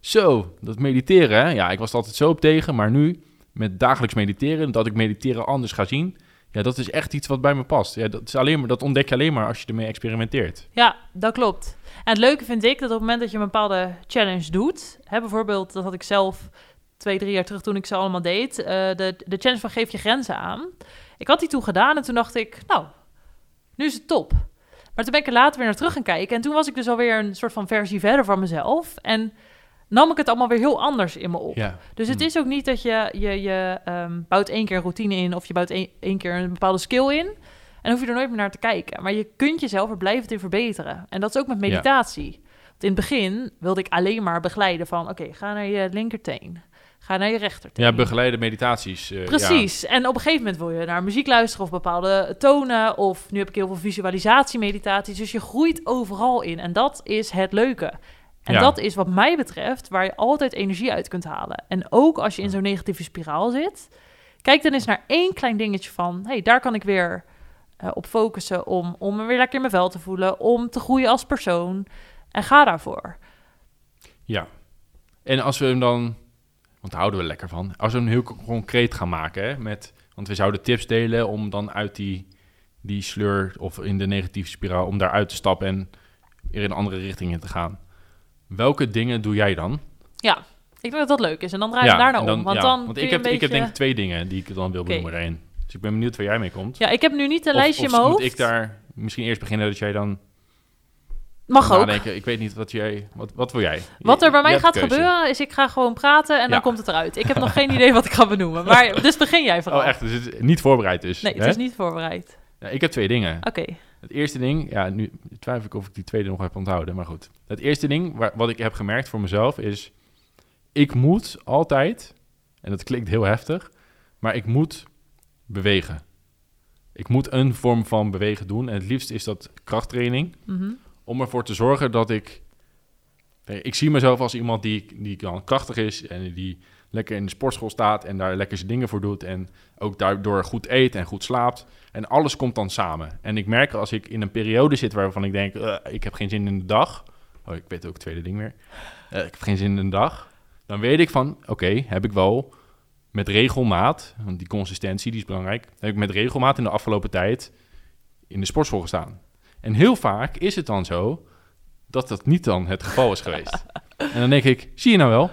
Speaker 1: zo, dat mediteren, hè? ja, ik was altijd zo op tegen, maar nu met dagelijks mediteren, dat ik mediteren anders ga zien, ja, dat is echt iets wat bij me past. Ja, dat, is alleen maar, dat ontdek je alleen maar als je ermee experimenteert.
Speaker 2: Ja, dat klopt. En het leuke vind ik dat op het moment dat je een bepaalde challenge doet, hè, bijvoorbeeld, dat had ik zelf twee, drie jaar terug toen ik ze allemaal deed, eh, de, de challenge van geef je grenzen aan. Ik had die toen gedaan en toen dacht ik, nou, nu is het top. Maar toen ben ik er later weer naar terug gaan kijken en toen was ik dus alweer een soort van versie verder van mezelf en nam ik het allemaal weer heel anders in me op.
Speaker 1: Ja,
Speaker 2: Dus het
Speaker 1: Hmm.
Speaker 2: is ook niet dat je, je, je ehm, bouwt één keer een routine in of je bouwt één, één keer een bepaalde skill in. En dan hoef je er nooit meer naar te kijken. Maar je kunt jezelf er blijvend in verbeteren. En dat is ook met meditatie. Want in het begin wilde ik alleen maar begeleiden van... oké, ga naar je linkerteen. Ga naar je rechterteen.
Speaker 1: ja begeleide meditaties. eh, ja.
Speaker 2: Precies. En op een gegeven moment wil je naar muziek luisteren of bepaalde tonen. Of nu heb ik heel veel visualisatie-meditaties. Dus je groeit overal in. En dat is het leuke. En
Speaker 1: Ja.
Speaker 2: dat is wat mij betreft waar je altijd energie uit kunt halen. En ook als je in zo'n negatieve spiraal zit. Kijk dan eens naar één klein dingetje van... hey, daar kan ik weer eh, op focussen om, om me weer lekker in mijn vel te voelen. Om te groeien als persoon. En ga daarvoor.
Speaker 1: Ja. En als we hem dan, want daar houden we lekker van, als we hem heel co- concreet gaan maken, hè, met, want we zouden tips delen om dan uit die, die sleur of in de negatieve spiraal, om daaruit te stappen en weer in een andere richting in te gaan. Welke dingen doe jij dan?
Speaker 2: Ja, ik denk dat dat leuk is. En dan draai je daarna
Speaker 1: en dan,
Speaker 2: om. Want
Speaker 1: ja,
Speaker 2: dan
Speaker 1: want ik heb, ik heb denk ik twee dingen die ik dan wil benoemen daarin. Dus ik ben benieuwd waar jij mee komt.
Speaker 2: Ja, ik heb nu niet een
Speaker 1: Of-
Speaker 2: lijstje
Speaker 1: of
Speaker 2: in mijn hoofd.
Speaker 1: moet ik daar misschien eerst beginnen dat jij dan
Speaker 2: Mag ook.
Speaker 1: nadenken? Ik weet niet wat jij, wat, wat wil jij?
Speaker 2: Wat er bij mij gaat gebeuren is ik ga gewoon praten en
Speaker 1: Ja.
Speaker 2: dan komt het eruit. Ik heb nog geen idee wat ik ga benoemen. Maar dus begin jij vooral.
Speaker 1: Oh echt, dus het is niet voorbereid dus?
Speaker 2: Nee, het
Speaker 1: hè?
Speaker 2: is niet voorbereid.
Speaker 1: Ja, ik heb twee dingen.
Speaker 2: Oké.
Speaker 1: Het eerste ding, ja, nu twijfel ik of ik die tweede nog heb onthouden, maar goed. Het eerste ding waar, wat ik heb gemerkt voor mezelf is, ik moet altijd, en dat klinkt heel heftig, maar ik moet bewegen. Ik moet een vorm van bewegen doen en het liefst is dat krachttraining,
Speaker 2: Mhm.
Speaker 1: om ervoor te zorgen dat ik, ik zie mezelf als iemand die, die dan krachtig is en die lekker in de sportschool staat en daar lekker zijn dingen voor doet en ook daardoor goed eet en goed slaapt. En alles komt dan samen. En ik merk als ik in een periode zit waarvan ik denk, "Eh, ik heb geen zin in de dag. Oh, ik weet ook het tweede ding weer. Eh, ik heb geen zin in de dag. Dan weet ik van, oké, heb ik wel met regelmaat, want die consistentie die is belangrijk, heb ik met regelmaat in de afgelopen tijd in de sportschool gestaan. En heel vaak is het dan zo dat dat niet dan het geval is geweest. en dan denk ik, zie je nou wel,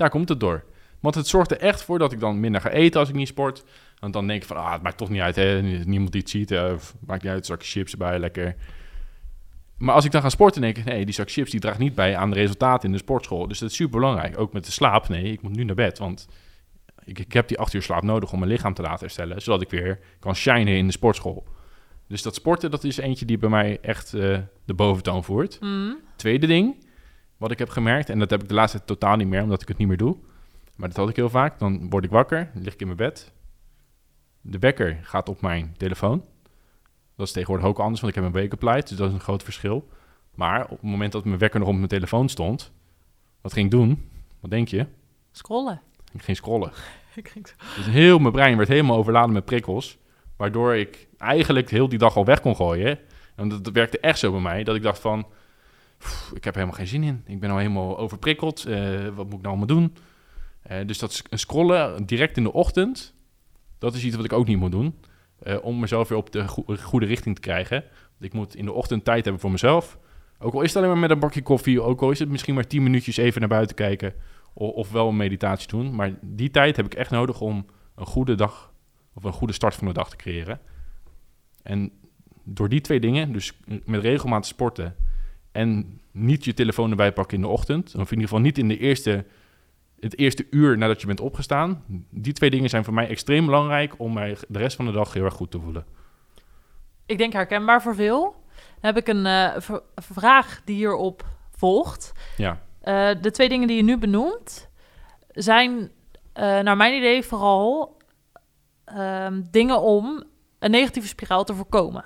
Speaker 1: daar komt het door. Want het zorgt er echt voor dat ik dan minder ga eten als ik niet sport. Want dan denk ik van, ah, het maakt toch niet uit, hè. Niemand die het ziet, eh, of maakt niet uit, zak chips erbij, lekker. Maar als ik dan ga sporten, denk ik, nee, die zak chips die draagt niet bij aan de resultaten in de sportschool. Dus dat is super belangrijk. Ook met de slaap, nee, ik moet nu naar bed, want ik, ik heb die acht uur slaap nodig om mijn lichaam te laten herstellen, zodat ik weer kan shinen in de sportschool. Dus dat sporten, dat is eentje die bij mij echt eh, de boventoon voert.
Speaker 2: Mhm.
Speaker 1: Tweede ding, wat ik heb gemerkt, en dat heb ik de laatste tijd totaal niet meer, omdat ik het niet meer doe. Maar dat had ik heel vaak. Dan word ik wakker, lig ik in mijn bed. De wekker gaat op mijn telefoon. Dat is tegenwoordig ook anders, want ik heb een wake-up light, dus dat is een groot verschil. Maar op het moment dat mijn wekker nog op mijn telefoon stond, wat ging ik doen? Wat denk je?
Speaker 2: Scrollen.
Speaker 1: Ik ging scrollen.
Speaker 2: Ik ging
Speaker 1: Dus heel mijn brein werd helemaal overladen met prikkels. Waardoor ik eigenlijk heel die dag al weg kon gooien. En dat werkte echt zo bij mij, dat ik dacht van... "Pff, Ik heb helemaal geen zin in. Ik ben al helemaal overprikkeld. Eh, wat moet ik nou allemaal doen? Eh, dus dat scrollen direct in de ochtend... dat is iets wat ik ook niet moet doen. eh, om mezelf weer op de goe- goede richting te krijgen. Ik moet in de ochtend tijd hebben voor mezelf. Ook al is het alleen maar met een bakje koffie... ook al is het misschien maar tien minuutjes even naar buiten kijken... o- of wel een meditatie doen. Maar die tijd heb ik echt nodig om een goede dag... of een goede start van de dag te creëren. En door die twee dingen, dus met regelmatig sporten en niet je telefoon erbij pakken in de ochtend, of in ieder geval niet in de eerste, het eerste uur nadat je bent opgestaan, die twee dingen zijn voor mij extreem belangrijk om mij de rest van de dag heel erg goed te voelen.
Speaker 2: Ik denk herkenbaar voor veel. Dan heb ik een eh, vraag die hierop volgt.
Speaker 1: Ja,
Speaker 2: Eh, de twee dingen die je nu benoemt zijn, eh, naar mijn idee, vooral ehm, dingen om een negatieve spiraal te voorkomen.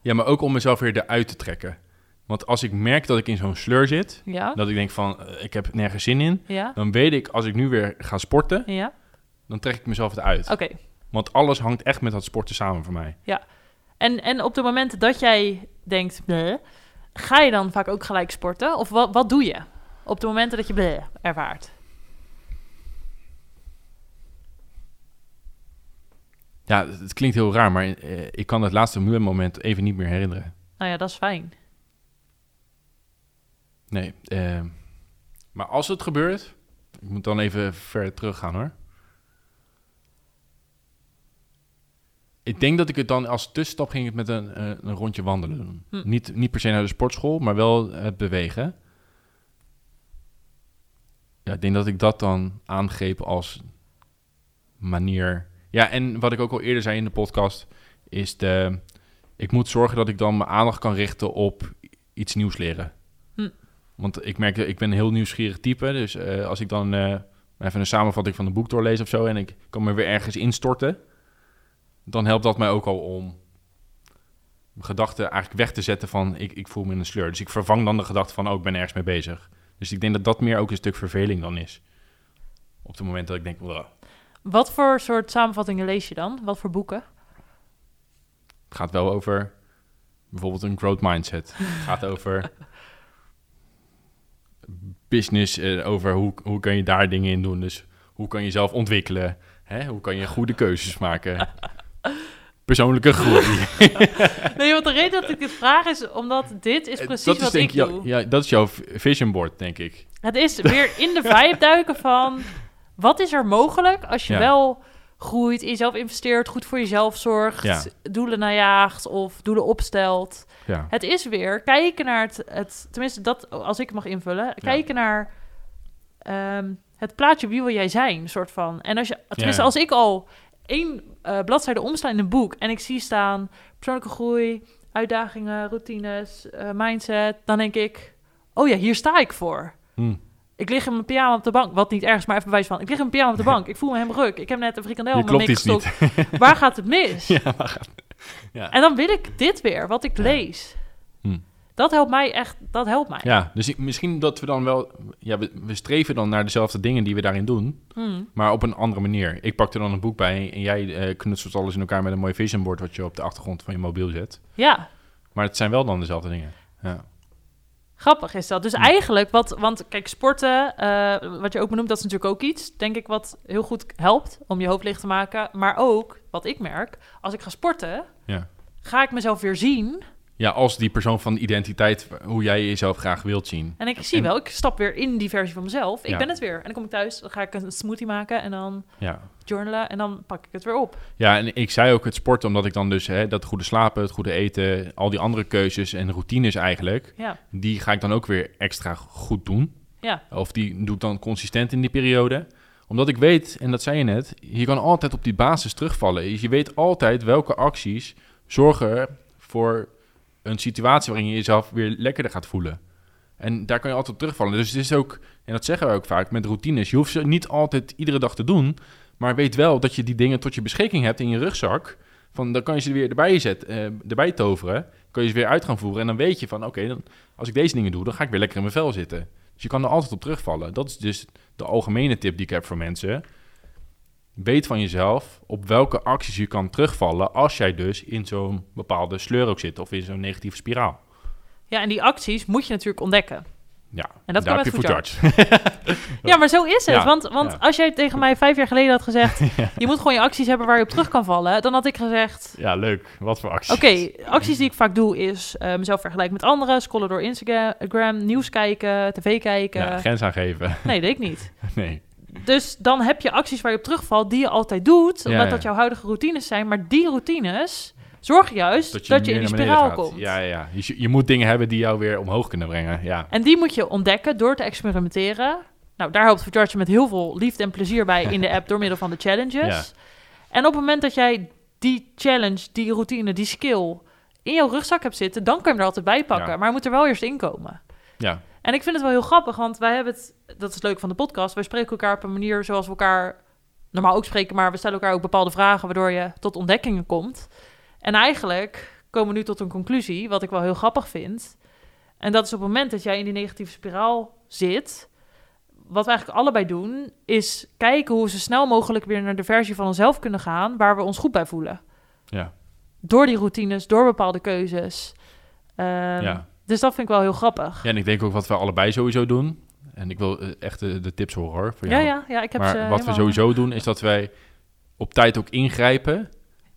Speaker 1: ja maar ook om mezelf weer eruit te trekken. Want als ik merk dat ik in zo'n sleur zit,
Speaker 2: Ja?
Speaker 1: dat ik denk van eh, ik heb nergens zin in,
Speaker 2: Ja?
Speaker 1: dan weet ik als ik nu weer ga sporten,
Speaker 2: Ja?
Speaker 1: dan trek ik mezelf eruit.
Speaker 2: Oké.
Speaker 1: Want alles hangt echt met dat sporten samen voor mij.
Speaker 2: En, en op de momenten dat jij denkt, bleh, ga je dan vaak ook gelijk sporten? Of wat, wat doe je op de momenten dat je bleh ervaart?
Speaker 1: Ja, het, het klinkt heel raar, maar eh, ik kan het laatste moment even niet meer herinneren.
Speaker 2: Nou ja, dat is fijn.
Speaker 1: Nee. eh, maar als het gebeurt, ik moet dan even ver teruggaan hoor. Ik denk dat ik het dan als tussenstap ging het met een, eh, een rondje wandelen doen.
Speaker 2: Hm.
Speaker 1: Niet, niet per se naar de sportschool, maar wel het bewegen. Ja, ik denk dat ik dat dan aangreep als manier. Ja, en wat ik ook al eerder zei in de podcast, is de. Ik moet zorgen dat ik dan mijn aandacht kan richten op iets nieuws leren. Want ik merk, dat ik ben een heel nieuwsgierig type. Dus eh, als ik dan eh, even een samenvatting van een boek doorlees of zo... en ik kan me weer ergens instorten... dan helpt dat mij ook al om mijn gedachten eigenlijk weg te zetten van... ik, ik voel me in een sleur. Dus ik vervang dan de gedachte van... oh, ik ben ergens mee bezig. Dus ik denk dat dat meer ook een stuk verveling dan is. Op het moment dat ik denk... "Wow,
Speaker 2: Wat voor soort samenvattingen lees je dan? Wat voor boeken?
Speaker 1: het gaat wel over bijvoorbeeld een growth mindset. Het gaat over business, eh, over hoe, hoe kan je daar dingen in doen. Dus hoe kan je jezelf ontwikkelen? Hè? Hoe kan je goede keuzes maken? Persoonlijke groei.
Speaker 2: Nee, want de reden dat ik dit vraag is omdat dit is
Speaker 1: Eh,
Speaker 2: precies
Speaker 1: dat is
Speaker 2: wat
Speaker 1: denk
Speaker 2: ik doe.
Speaker 1: ja, dat is jouw vision board, denk ik.
Speaker 2: Het is weer in de vibe duiken van... wat is er mogelijk als je
Speaker 1: Ja.
Speaker 2: wel groeit, in jezelf investeert... goed voor jezelf zorgt,
Speaker 1: Ja.
Speaker 2: doelen najaagt of doelen opstelt.
Speaker 1: Ja.
Speaker 2: Het is weer kijken naar het... het tenminste, dat als ik mag invullen... kijken naar ehm, het plaatje wie wil jij zijn, soort van. En als je, tenminste, als ik al één eh, bladzijde omsla in een boek... en ik zie staan persoonlijke groei, uitdagingen, routines, eh, mindset... dan denk ik, oh ja, hier sta ik voor.
Speaker 1: Hm.
Speaker 2: Ik lig in mijn pyjama op de bank. Wat niet ergens, maar even bewijs van. Ik lig in mijn pyjama op de bank. Ik voel me helemaal ruk. Ik heb net een frikandel in mijn gestopt. Waar gaat het mis?
Speaker 1: Ja, maar gaat... Ja.
Speaker 2: En dan wil ik dit weer, wat ik
Speaker 1: Ja.
Speaker 2: lees.
Speaker 1: Hm.
Speaker 2: Dat helpt mij echt. Dat helpt mij.
Speaker 1: ja, dus ik- misschien dat we dan wel... Ja, we, we streven dan naar dezelfde dingen die we daarin doen...
Speaker 2: Hm.
Speaker 1: Maar op een andere manier. Ik pak er dan een boek bij en jij eh, knutselt alles in elkaar met een mooi vision board wat je op de achtergrond van je mobiel zet.
Speaker 2: Ja,
Speaker 1: Maar het zijn wel dan dezelfde dingen. Ja.
Speaker 2: Grappig is dat. Dus eigenlijk, wat, want kijk, sporten, eh, wat je ook benoemt, dat is natuurlijk ook iets, denk ik, wat heel goed helpt om je hoofd licht te maken. Maar ook, wat ik merk, als ik ga sporten,
Speaker 1: Ja.
Speaker 2: ga ik mezelf weer zien.
Speaker 1: Ja, als die persoon van identiteit, hoe jij jezelf graag wilt zien.
Speaker 2: En ik zie
Speaker 1: En-
Speaker 2: wel, ik stap weer in die versie van mezelf. Ik
Speaker 1: Ja.
Speaker 2: ben het weer. En dan kom ik thuis, dan ga ik een smoothie maken en dan
Speaker 1: Ja.
Speaker 2: journalen en dan pak ik het weer op.
Speaker 1: ja, en ik zei ook het sporten omdat ik dan dus hè, dat goede slapen, het goede eten, al die andere keuzes en routines eigenlijk,
Speaker 2: Ja,
Speaker 1: die ga ik dan ook weer extra goed doen.
Speaker 2: ja,
Speaker 1: Of die doe ik dan consistent in die periode. Omdat ik weet, en dat zei je net, je kan altijd op die basis terugvallen. Je weet altijd welke acties zorgen voor een situatie waarin je jezelf weer lekkerder gaat voelen. En daar kan je altijd op terugvallen. Dus het is ook, en dat zeggen we ook vaak met routines, je hoeft ze niet altijd iedere dag te doen. Maar weet wel dat je die dingen tot je beschikking hebt in je rugzak. Van, dan kan je ze weer erbij, zetten, eh, erbij toveren. Kan je ze weer uit gaan voeren. En dan weet je van, oké, dan als ik deze dingen doe, dan ga ik weer lekker in mijn vel zitten. Dus je kan er altijd op terugvallen. Dat is dus de algemene tip die ik heb voor mensen. Weet van jezelf op welke acties je kan terugvallen als jij dus in zo'n bepaalde sleur ook zit of in zo'n negatieve spiraal.
Speaker 2: Ja, en die acties moet je natuurlijk ontdekken.
Speaker 1: Ja,
Speaker 2: En dat
Speaker 1: daar heb je.
Speaker 2: Ja, maar zo is het.
Speaker 1: Ja,
Speaker 2: Want, want
Speaker 1: ja.
Speaker 2: als jij tegen mij vijf jaar geleden had gezegd... je moet gewoon je acties hebben waar je op terug kan vallen... dan had ik gezegd...
Speaker 1: ja, leuk. Wat voor acties?
Speaker 2: Oké, acties die ik vaak doe is eh, mezelf vergelijken met anderen... scrollen door Instagram, nieuws kijken, tv kijken.
Speaker 1: Ja, grens aangeven.
Speaker 2: Nee, dat deed ik niet.
Speaker 1: nee.
Speaker 2: Dus dan heb je acties waar je op terugvalt die je altijd doet... omdat
Speaker 1: Ja, ja.
Speaker 2: dat jouw huidige routines zijn. Maar die routines zorgen juist dat je, in die spiraal
Speaker 1: gaat.
Speaker 2: komt.
Speaker 1: Ja, ja, ja. Je, je moet dingen hebben die jou weer omhoog kunnen brengen. Ja.
Speaker 2: En die moet je ontdekken door te experimenteren. Nou, daar helpt Vercharge met heel veel liefde en plezier bij in de app door middel van de challenges. En op het moment dat jij die challenge, die routine, die skill in jouw rugzak hebt zitten, dan kan je hem er altijd bij pakken.
Speaker 1: Ja.
Speaker 2: Maar hij moet er wel eerst in komen.
Speaker 1: ja.
Speaker 2: En ik vind het wel heel grappig, want wij hebben het, dat is leuk van de podcast, wij spreken elkaar op een manier zoals we elkaar normaal ook spreken, maar we stellen elkaar ook bepaalde vragen waardoor je tot ontdekkingen komt. En eigenlijk komen we nu tot een conclusie, wat ik wel heel grappig vind. En dat is op het moment dat jij in die negatieve spiraal zit, wat we eigenlijk allebei doen, is kijken hoe we zo snel mogelijk weer naar de versie van onszelf kunnen gaan waar we ons goed bij voelen.
Speaker 1: Ja.
Speaker 2: Door die routines, door bepaalde keuzes. Ehm,
Speaker 1: Ja.
Speaker 2: Dus dat vind ik wel heel grappig.
Speaker 1: ja, en ik denk ook wat we allebei sowieso doen. En ik wil eh, echt de, de tips horen hoor. Voor
Speaker 2: Ja,
Speaker 1: jou.
Speaker 2: ja, ja, ik heb
Speaker 1: maar
Speaker 2: ze
Speaker 1: wat we sowieso doen is dat wij op tijd ook ingrijpen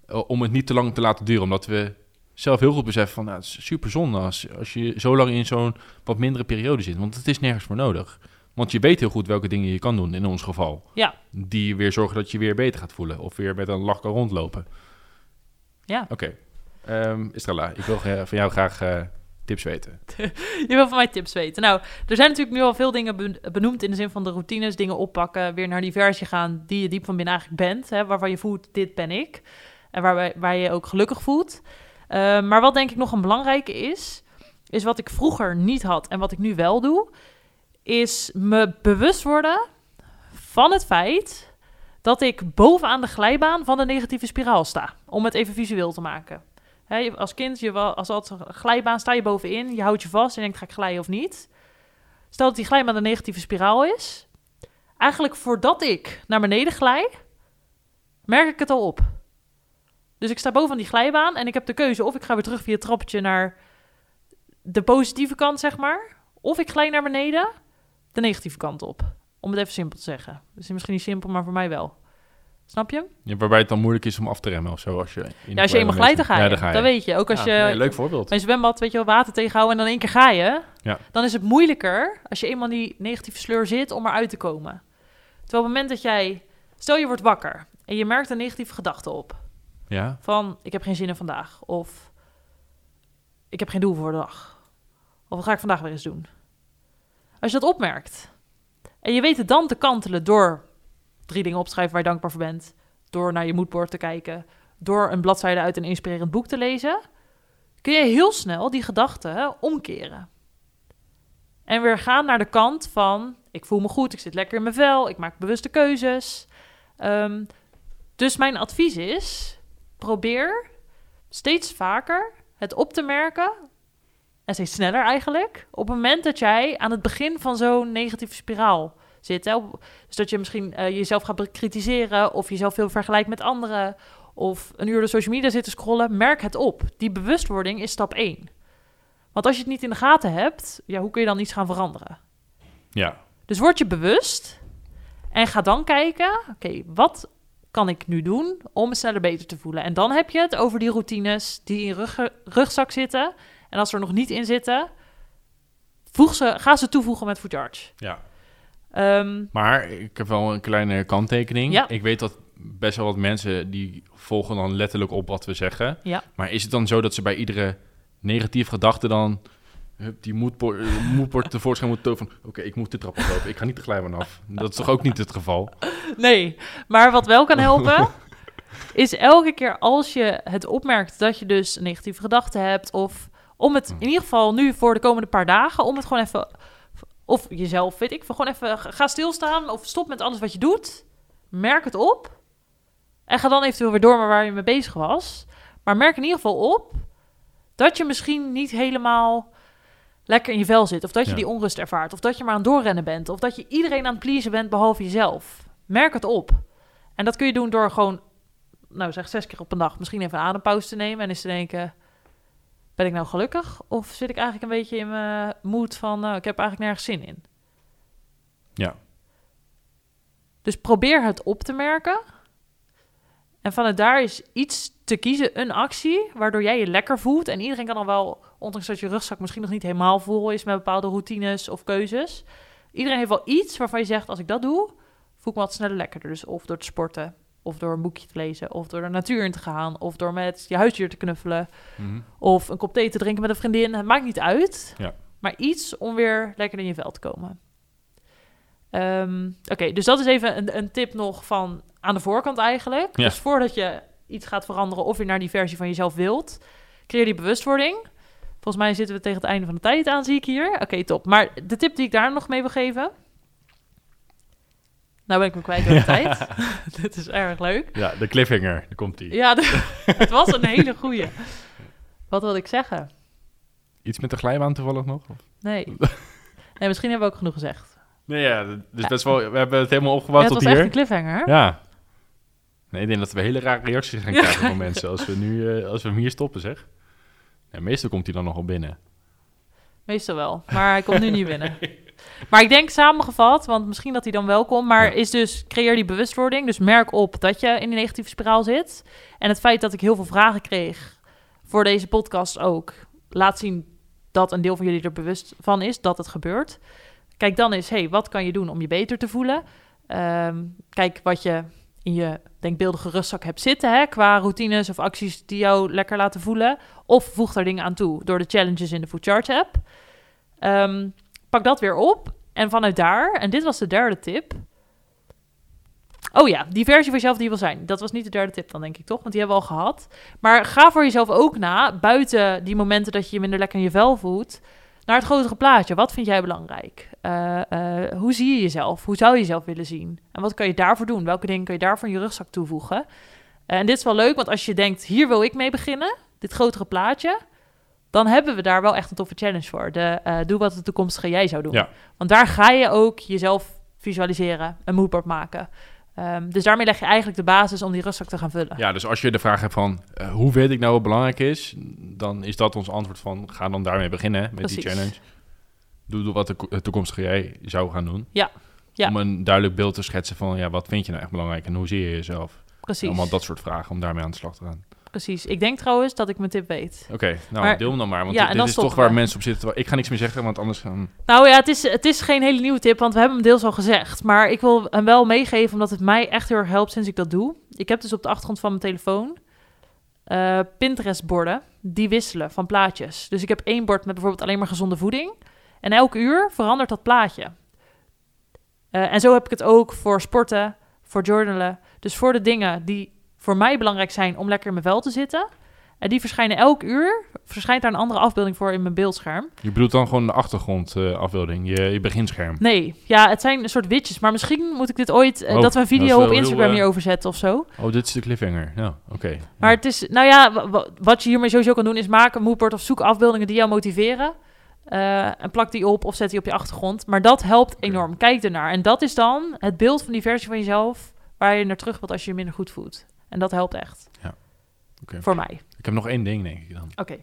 Speaker 1: eh, om het niet te lang te laten duren. Omdat we zelf heel goed beseffen van nou, het is super zonde als, als je zo lang in zo'n wat mindere periode zit. Want het is nergens voor nodig. Want je weet heel goed welke dingen je kan doen in ons geval.
Speaker 2: Ja.
Speaker 1: Die weer zorgen dat je weer beter gaat voelen. Of weer met een lach kan rondlopen.
Speaker 2: Ja.
Speaker 1: Oké. Ehm Estrella, ik wil eh, van jou graag eh, tips weten.
Speaker 2: Je wil van mij tips weten. Nou, er zijn natuurlijk nu al veel dingen ben- benoemd in de zin van de routines, dingen oppakken, weer naar die versie gaan die je diep van binnen eigenlijk bent, hè, waarvan je voelt, dit ben ik. En waar, waar je je ook gelukkig voelt. Eh, maar wat denk ik nog een belangrijke is, is wat ik vroeger niet had en wat ik nu wel doe, is me bewust worden van het feit dat ik bovenaan de glijbaan van de negatieve spiraal sta. Om het even visueel te maken. Als kind, je, als altijd een glijbaan, sta je bovenin, je houdt je vast en denkt, ga ik glijden of niet? Stel dat die glijbaan een negatieve spiraal is. Eigenlijk voordat ik naar beneden glij, merk ik het al op. Dus ik sta boven die glijbaan en ik heb de keuze of ik ga weer terug via het trappetje naar de positieve kant, zeg maar. Of ik glij naar beneden, de negatieve kant op. Om het even simpel te zeggen. Dus misschien niet simpel, maar voor mij wel. Snap je?
Speaker 1: Ja, waarbij het dan moeilijk is om af te remmen of zo. Als je, in
Speaker 2: Ja, als je eenmaal glijdt, dan ga je.
Speaker 1: Ja, dan ga je.
Speaker 2: Dat weet je. Ook als
Speaker 1: Ja,
Speaker 2: je
Speaker 1: nee, leuk voorbeeld.
Speaker 2: een zwembad, weet je wel, water tegenhouden en dan in één keer ga je.
Speaker 1: Ja.
Speaker 2: Dan is het moeilijker als je eenmaal die negatieve sleur zit om eruit te komen. Terwijl op het moment dat jij, stel je wordt wakker en je merkt een negatieve gedachte op.
Speaker 1: Ja?
Speaker 2: Van, ik heb geen zin in vandaag. Of, ik heb geen doel voor de dag. Of wat ga ik vandaag weer eens doen? Als je dat opmerkt en je weet het dan te kantelen door drie dingen op te schrijven waar je dankbaar voor bent. Door naar je moodboard te kijken. Door een bladzijde uit een inspirerend boek te lezen. Kun je heel snel die gedachten omkeren. En weer gaan naar de kant van, ik voel me goed, ik zit lekker in mijn vel, ik maak bewuste keuzes. Ehm, dus mijn advies is, probeer steeds vaker het op te merken. En steeds sneller eigenlijk. Op het moment dat jij aan het begin van zo'n negatieve spiraal zit. Hè? Op- Dus dat je misschien eh, jezelf gaat bekritiseren. Of jezelf veel vergelijkt met anderen. Of een uur door social media zit te scrollen. Merk het op. Die bewustwording is stap 1. Want als je het niet in de gaten hebt, ja, hoe kun je dan iets gaan veranderen?
Speaker 1: Ja.
Speaker 2: Dus word je bewust en ga dan kijken, oké, wat kan ik nu doen om me sneller beter te voelen? En dan heb je het over die routines die in je rug, rugzak zitten. En als ze er nog niet in zitten, voeg ze, ga ze toevoegen met Food Charge.
Speaker 1: ja.
Speaker 2: Ehm,
Speaker 1: Maar ik heb wel een kleine kanttekening.
Speaker 2: Ja.
Speaker 1: Ik weet dat best wel wat mensen die volgen dan letterlijk op wat we zeggen.
Speaker 2: Ja.
Speaker 1: Maar is het dan zo dat ze bij iedere negatieve gedachte dan die moedpoort, eh, tevoorschijn moeten toveren van... Oké, ik moet de trap oplopen. Ik ga niet de glijbaan af. Dat is toch ook niet het geval?
Speaker 2: nee, maar wat wel kan helpen, is elke keer als je het opmerkt dat je dus een negatieve gedachte hebt, of om het in ieder geval nu voor de komende paar dagen, om het gewoon even, of jezelf, weet ik, gewoon even ga stilstaan of stop met alles wat je doet. Merk het op en ga dan eventueel weer door naar waar je mee bezig was. Maar merk in ieder geval op dat je misschien niet helemaal lekker in je vel zit, of dat je
Speaker 1: Ja.
Speaker 2: die onrust ervaart, of dat je maar aan het doorrennen bent, of dat je iedereen aan het pleasen bent behalve jezelf. Merk het op. En dat kun je doen door gewoon, nou zeg zes keer op een dag, misschien even een adempauze te nemen en eens te denken, ben ik nou gelukkig? Of zit ik eigenlijk een beetje in mijn moed van, nou, ik heb eigenlijk nergens zin in.
Speaker 1: Ja.
Speaker 2: Dus probeer het op te merken. En vanuit daar is iets te kiezen, een actie, waardoor jij je lekker voelt. En iedereen kan dan wel, ondanks dat je rugzak misschien nog niet helemaal vol is met bepaalde routines of keuzes. Iedereen heeft wel iets waarvan je zegt, als ik dat doe, voel ik me wat sneller lekkerder. Dus of door te sporten, of door een boekje te lezen, of door de natuur in te gaan, of door met je huisdier te knuffelen,
Speaker 1: Mhm.
Speaker 2: of een kop thee te drinken met een vriendin. Het maakt niet uit,
Speaker 1: Ja.
Speaker 2: maar iets om weer lekker in je vel te komen. Ehm, Oké, dus dat is even een, een tip nog van aan de voorkant eigenlijk.
Speaker 1: Ja.
Speaker 2: Dus voordat je iets gaat veranderen of je naar die versie van jezelf wilt, creëer die bewustwording. Volgens mij zitten we tegen het einde van de tijd aan, zie ik hier. Oké, top. Maar de tip die ik daar nog mee wil geven. Nou ben ik me kwijt door de tijd. Dit is erg leuk.
Speaker 1: Ja, de cliffhanger, daar komt die.
Speaker 2: Ja, de- het was een hele goeie. Wat wilde ik zeggen?
Speaker 1: Iets met de glijbaan toevallig nog? Of?
Speaker 2: Nee. Nee, misschien hebben we ook genoeg gezegd.
Speaker 1: Nee, ja, dus
Speaker 2: Ja.
Speaker 1: best wel, we hebben het helemaal
Speaker 2: Ja,
Speaker 1: opgebouwd
Speaker 2: het
Speaker 1: tot
Speaker 2: was echt
Speaker 1: hier.
Speaker 2: een cliffhanger.
Speaker 1: Ja. Nee, ik denk dat we hele rare reacties gaan krijgen van mensen als we nu, eh, als we hem hier stoppen, zeg. Ja, meestal komt hij dan nog wel binnen.
Speaker 2: Meestal wel, maar hij komt nu niet binnen. Maar ik denk samengevat, want misschien dat hij dan wel komt, maar
Speaker 1: Ja.
Speaker 2: is dus creëer die bewustwording. Dus merk op dat je in die negatieve spiraal zit. En het feit dat ik heel veel vragen kreeg voor deze podcast ook, laat zien dat een deel van jullie er bewust van is dat het gebeurt. Kijk dan eens, hey, wat kan je doen om je beter te voelen? Ehm, kijk wat je in je denkbeeldige rugzak hebt zitten, hè, qua routines of acties die jou lekker laten voelen. Of voeg daar dingen aan toe door de challenges in de Food Charge app. Ehm, pak dat weer op. En vanuit daar, en dit was de derde tip. Oh ja, die versie van jezelf die wil zijn. Dat was niet de derde tip dan, denk ik toch? Want die hebben we al gehad. Maar ga voor jezelf ook na, buiten die momenten dat je je minder lekker in je vel voelt, naar het grotere plaatje. Wat vind jij belangrijk? Eh, eh, hoe zie je jezelf? Hoe zou je jezelf willen zien? En wat kan je daarvoor doen? Welke dingen kun je daarvoor in je rugzak toevoegen? en dit is wel leuk, want als je denkt, hier wil ik mee beginnen, dit grotere plaatje, dan hebben we daar wel echt een toffe challenge voor. De eh, doe wat de toekomstige jij zou doen.
Speaker 1: Ja.
Speaker 2: Want daar ga je ook jezelf visualiseren, een moodboard maken. Ehm, dus daarmee leg je eigenlijk de basis om die rugzak te gaan vullen.
Speaker 1: Ja, dus als je de vraag hebt van eh, hoe weet ik nou wat belangrijk is, dan is dat ons antwoord van ga dan daarmee beginnen met die challenge. Doe, doe wat de de toekomstige jij zou gaan doen.
Speaker 2: Ja, ja.
Speaker 1: Om een duidelijk beeld te schetsen van ja, wat vind je nou echt belangrijk en hoe zie je jezelf?
Speaker 2: Precies.
Speaker 1: Allemaal dat soort vragen om daarmee aan de slag te gaan.
Speaker 2: Precies. Ik denk trouwens dat ik mijn tip weet.
Speaker 1: Oké, nou
Speaker 2: Maar-
Speaker 1: deel hem dan maar, want
Speaker 2: Ja,
Speaker 1: dit, is toch waar mensen op zitten. Ik ga niks meer zeggen, want anders gaan...
Speaker 2: Nou ja, het is, het is geen hele nieuwe tip, want we hebben hem deels al gezegd. Maar ik wil hem wel meegeven, omdat het mij echt heel erg helpt sinds ik dat doe. Ik heb dus op de achtergrond van mijn telefoon eh, Pinterest-borden die wisselen van plaatjes. Dus ik heb één bord met bijvoorbeeld alleen maar gezonde voeding. En elk uur verandert dat plaatje. Eh, en zo heb ik het ook voor sporten, voor journalen. Dus voor de dingen die voor mij belangrijk zijn om lekker in mijn vel te zitten. En die verschijnen elk uur. Verschijnt daar een andere afbeelding voor in mijn beeldscherm.
Speaker 1: Je bedoelt dan gewoon de achtergrondafbeelding, je, je beginscherm.
Speaker 2: Nee, ja, het zijn een soort widgets. Maar misschien moet ik dit ooit, eh,
Speaker 1: Oh,
Speaker 2: dat we een video op
Speaker 1: heel,
Speaker 2: Instagram
Speaker 1: eh,
Speaker 2: hierover zetten of zo.
Speaker 1: Oh, dit is de cliffhanger. Ja, oké.
Speaker 2: Maar
Speaker 1: Ja.
Speaker 2: het is, nou ja, wa- wa- wat je hiermee sowieso kan doen is maken een moodboard of zoek afbeeldingen die jou motiveren. Eh, en plak die op of zet die op je achtergrond. Maar dat helpt enorm. Kijk ernaar. En dat is dan het beeld van die versie van jezelf waar je naar terug wilt als je je minder goed voelt. En dat helpt echt.
Speaker 1: Oké.
Speaker 2: Voor mij.
Speaker 1: Ik heb nog één ding, denk ik dan.
Speaker 2: Oké.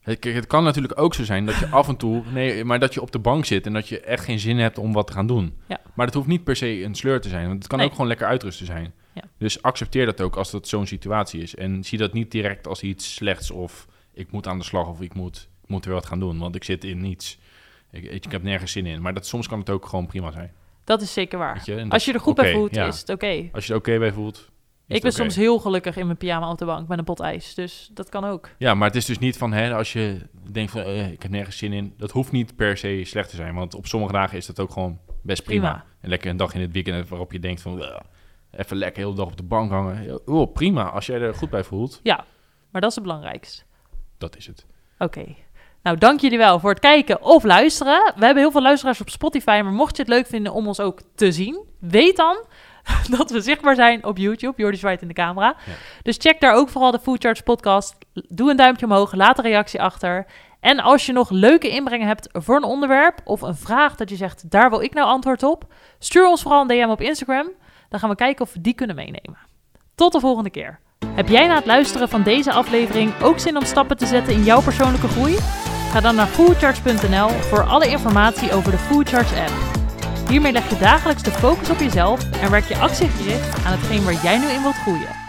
Speaker 1: Het, het kan natuurlijk ook zo zijn dat je af en toe, nee, maar dat je op de bank zit en dat je echt geen zin hebt om wat te gaan doen.
Speaker 2: Ja.
Speaker 1: Maar dat hoeft niet per se een sleur te zijn, want het kan
Speaker 2: Nee.
Speaker 1: ook gewoon lekker uitrusten zijn.
Speaker 2: Ja.
Speaker 1: Dus accepteer dat ook als dat zo'n situatie is. En zie dat niet direct als iets slechts of ik moet aan de slag of ik moet, ik moet weer wat gaan doen, want ik zit in niets. Ik, ik, heb nergens zin in. Maar dat, soms kan het ook gewoon prima zijn.
Speaker 2: Dat is zeker waar.
Speaker 1: Je? Dat
Speaker 2: Als je er goed bij voelt,
Speaker 1: ja.
Speaker 2: is het oké.
Speaker 1: Als je er oké bij voelt.
Speaker 2: Ik ben soms heel gelukkig in mijn pyjama op de bank met een pot ijs. Dus dat kan ook.
Speaker 1: Ja, maar het is dus niet van, hè, als je denkt van, eh, ik heb nergens zin in. Dat hoeft niet per se slecht te zijn, want op sommige dagen is dat ook gewoon best prima.
Speaker 2: Prima.
Speaker 1: En lekker een dag in het weekend waarop je denkt van, "Ugh, even lekker heel de dag op de bank hangen. Oh, prima, als jij er goed bij voelt,
Speaker 2: Ja, maar dat is het belangrijkste.
Speaker 1: dat is het.
Speaker 2: Oké. Nou, dank jullie wel voor het kijken of luisteren. We hebben heel veel luisteraars op Spotify, maar mocht je het leuk vinden om ons ook te zien, weet dan dat we zichtbaar zijn op YouTube. Jordi zwaait in de camera. Dus check daar ook vooral de Foodcharts podcast. Doe een duimpje omhoog, laat een reactie achter. En als je nog leuke inbrengen hebt voor een onderwerp of een vraag dat je zegt, daar wil ik nou antwoord op, stuur ons vooral een DM op Instagram. Dan gaan we kijken of we die kunnen meenemen. Tot de volgende keer. Heb jij na het luisteren van deze aflevering ook zin om stappen te zetten in jouw persoonlijke groei? Ga dan naar foodcharts.nl voor alle informatie over de Foodcharts app. Hiermee leg je dagelijks de focus op jezelf en werk je actiegericht aan hetgeen waar jij nu in wilt groeien.